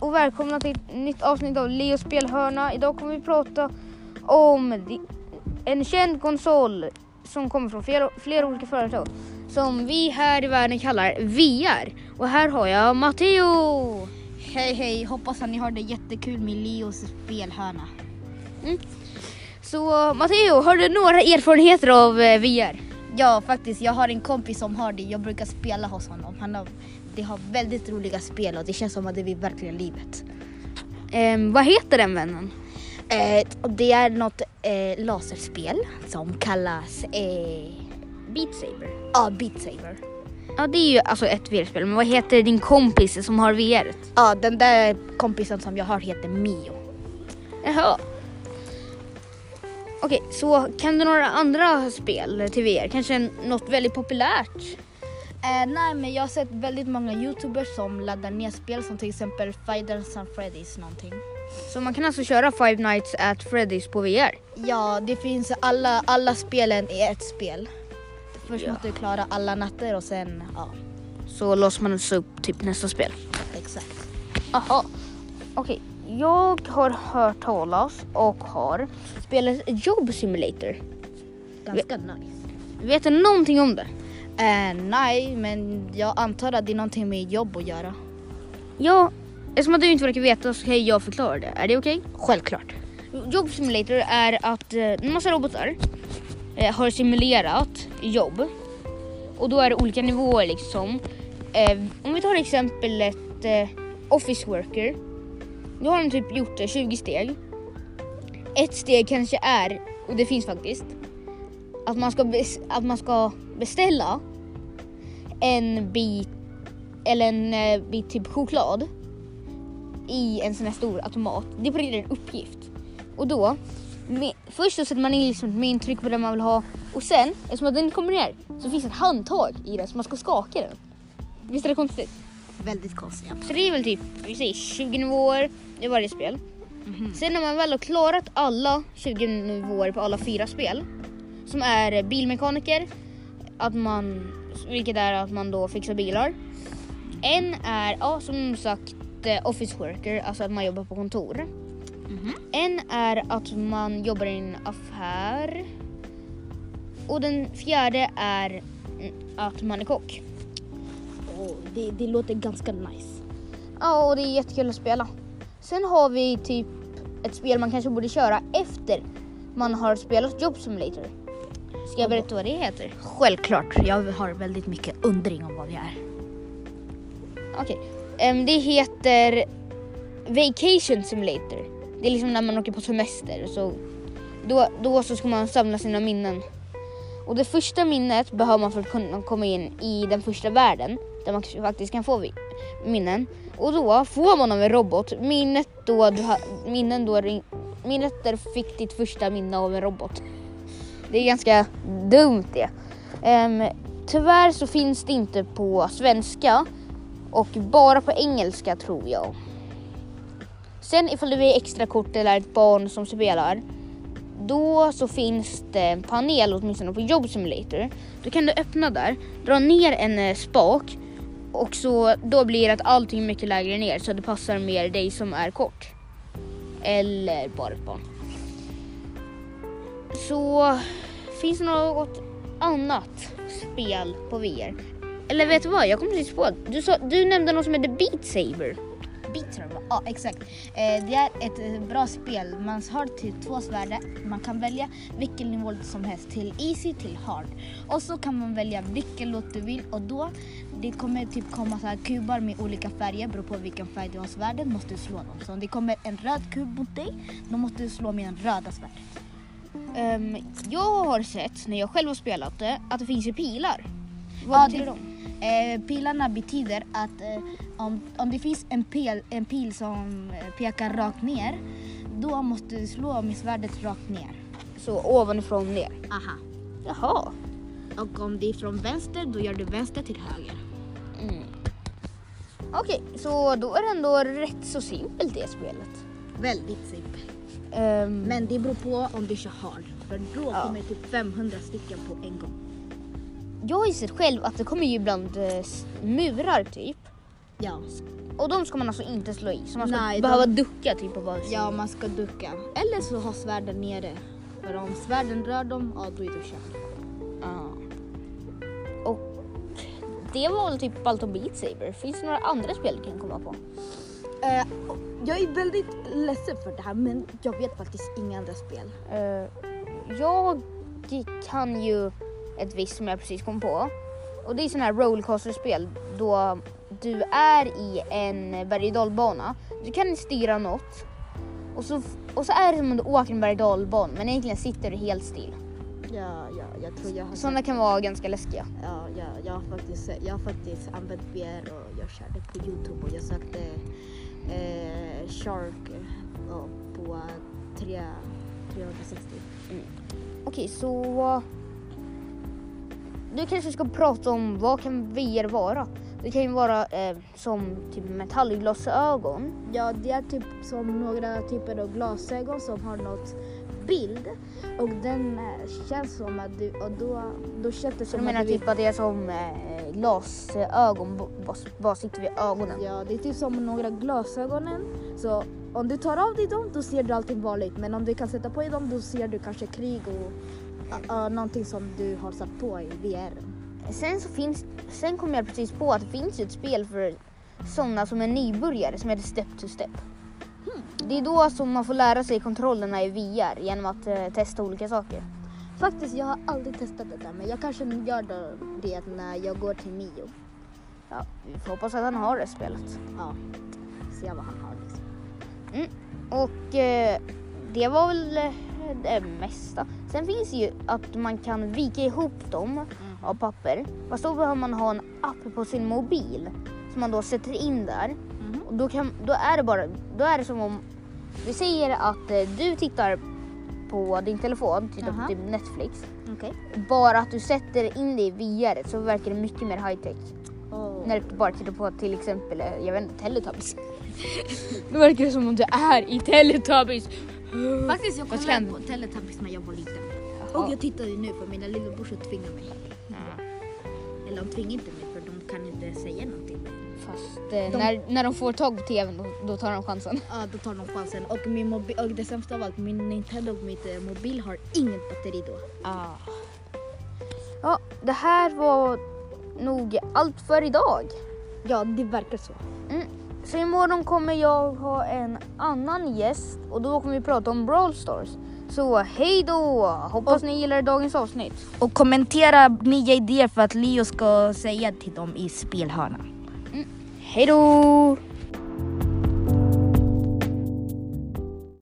och välkomna till ett nytt avsnitt av Leos spelhörna. Idag kommer vi prata om en känd konsol som kommer från flera, flera olika företag som vi här i världen kallar VR. Och här har jag Matteo. Hej hej, hoppas att ni har det jättekul med Leos spelhörna. Så Matteo, har du några erfarenheter av eh, VR? Ja, faktiskt, jag har en kompis som har det. Jag brukar spela hos honom. Han har, det har väldigt roliga spel och det känns som att det är verkligen livet. Ehm, vad heter den vännen? Eh, det är något eh, laserspel som kallas eh, Beat Saber. ja, Beat Saber. Ja, det är ju alltså ett VR-spel, men vad heter din kompis som har VR? Ja, den där kompisen som jag har heter Mio. Jaha. Okej, så kan du några andra spel till VR? Kanske något väldigt populärt? Eh, nej, men jag har sett väldigt många youtubers som laddar ner spel som till exempel Five Nights at Freddy's någonting. Så man kan alltså köra Five Nights at Freddy's på VR? Ja, det finns alla, alla spelen i ett spel. Först Ja. måste du klara alla natter och sen, ja, Så låser man alltså upp typ nästa spel? exakt. Jaha. Okej, jag har hört talas och har spelat Job Simulator. Ganska nice. Vet du någonting om det? Eh, nej, men jag antar att det är någonting med jobb att göra. Ja, eftersom du inte verkar veta så kan jag förklara det. Är det okej? Självklart. Job Simulator är att eh, en massa robotar eh, har simulerat jobb. Och då är det olika nivåer liksom. Eh, om vi tar exemplet eh, Office Worker. Då har de typ gjort eh, 20 steg. Ett steg kanske är, och det finns faktiskt, att man ska, att man ska beställa en bit eller en eh, bit typ choklad i en sån här stor automat. Det är på riktigt en uppgift. Och då, med, först så sätter man in liksom ett mynt, på den man vill ha och sen, eftersom att den kommer ner, så finns ett handtag i den så man ska skaka den. Visst är det konstigt? Väldigt konstigt. Så det är väl typ, vi säger 20 nivåer i varje spel. Sen när man väl har klarat alla 20 nivåer på alla fyra spel, som är bilmekaniker, att man, vilket är att man då fixar bilar. En är, ja som sagt, eh, office worker, alltså att man jobbar på kontor. En är att man jobbar i en affär. Och den fjärde är mm, att man är kock. Oh, det, det låter ganska nice. Ja, och det är jättekul att spela. Sen har vi typ ett spel man kanske borde köra efter man har spelat Job Simulator. Ska jag berätta vad det heter? Självklart. Jag har väldigt mycket undring om vad det är. Okej. Ehm, det heter Vacation Simulator. Det är liksom när man åker på semester. Så då, då så ska man samla sina minnen. Och det första minnet behöver man för att kunna komma in i den första världen. Där man faktiskt kan få minnen. Och då får man av en robot minnet då du ha, minnen då minnet där du fick ditt första minne av en robot. Det är ganska dumt det. Um, tyvärr så finns det inte på svenska och bara på engelska tror jag. Sen ifall du är extra kort eller ett barn som spelar då så finns det en panel åtminstone på Job Simulator. Då kan du öppna där, dra ner en eh, spak och så då blir det att allting mycket lägre ner så det passar mer dig som är kort. Eller bara ett barn. Så finns det något annat spel på VR? Eller vet du vad, jag kommer precis på. Du, sa, du nämnde något som heter Beat Saber. Beat Saber, ja exakt. Eh, det är ett eh, bra spel. Man har till två svärd. Man kan välja vilken nivå som helst, till easy till hard. Och så kan man välja vilken låt du vill och då det kommer typ komma så här kubar med olika färger beroende på vilken färg du har svärden måste du slå dem. Så om det kommer en röd kub mot dig, då måste du slå med en röda svärd. Ehm, jag har sett när jag själv har spelat det att det finns ju pilar. Ja, Vad betyder det- de? Eh, pilarna betyder att eh, om, om det finns en pil, en pil som eh, pekar rakt ner, då måste du slå med svärdet rakt ner. Så ovanifrån ner. Aha. Jaha. Och om det är från vänster, då gör du vänster till höger. Mm. Okej, så då är det ändå rätt så simpelt det spelet. Väldigt simpelt. Ehm, Men det beror på om du kör hard. För då Ja. kommer typ 500 stycken på en gång. jag har ju sett själv att det kommer ju ibland eh, murar typ. Ja. Och de ska man alltså inte slå i. Så man ska Nej, behöva de- ducka typ och bara ja, man ska ducka. Eller så ha svärden nere. För om svärden rör dem, ja då är du kört. Ja. Och det var väl typ allt om Beat Saber. Finns det några andra spel du kan komma på? Eh, jag är väldigt ledsen för det här men jag vet faktiskt inga andra spel. Eh, jag kan ju ett visst som jag precis kom på. Och det är sådana här rollercoaster-spel då du är i en berg dalbana. Du kan styra något. Och så, och så är det som om du åker en berg dalbana men egentligen sitter du helt still. Ja, ja, jag tror jag har Sådana kan vara ganska läskiga. Ja, ja, jag, har faktiskt, jag har faktiskt använt VR och jag körde på Youtube och jag sökte Shark ja, på 3, 360. Okej, så... Du kanske ska prata om vad kan VR vara? Det kan ju vara eh, som typ metallglasögon. Ja, det är typ som några typer av glasögon som har något bild och den eh, känns som att du, och då, då känns det som du menar att typ att det är som eh, glasögon, bara, bara sitter vid ögonen? Ja, det är typ som några glasögonen. Så om du tar av dig dem då ser du allting vanligt. Men om du kan sätta på dig dem då ser du kanske krig och uh, någonting som du har satt på i VR. Sen så finns, sen kom jag precis på att det finns ett spel för sådana som är nybörjare som heter Step to Step. Det är då som man får lära sig kontrollerna i VR genom att eh, testa olika saker. Faktiskt, jag har aldrig testat det där men jag kanske gör det när jag går till Mio. Ja, vi får hoppas att han har det spelet. Ja, se vad han har. Liksom. Och eh, det var väl eh, det mesta. Sen finns det ju att man kan vika ihop dem av papper. Fast då behöver man ha en app på sin mobil som man då sätter in där. Då, kan, då är det bara, då är det som om, vi säger att eh, du tittar på din telefon, tittar Aha. på typ Netflix. Okej. Bara att du sätter in det i VR så verkar det mycket mer high tech. Oh. När du bara tittar på till exempel, eh, jag vet inte, Teletubbies. Då verkar det som om du är i Teletubbies. Faktiskt, jag kollade kan- på Teletubbies när jag var liten. Jaha. Och jag tittar ju nu för mina lillebrorsor tvingar mig. Eller de tvingar inte mig för de kan inte säga någonting. Fast eh, De- när, när de får tag på tvn då, då tar de chansen. Ja, då tar de chansen. Och, min mobi- och det sämsta av allt, min Nintendo och mitt eh, mobil har inget batteri då. Ja, det här var nog allt för idag. Ja, det verkar så. Så imorgon kommer jag ha en annan gäst och då kommer vi prata om Brawl Stars. Så hej då! Hoppas ni gillar dagens avsnitt. Och kommentera nya idéer för att Leo ska säga till dem i spelhörnan. Hej då!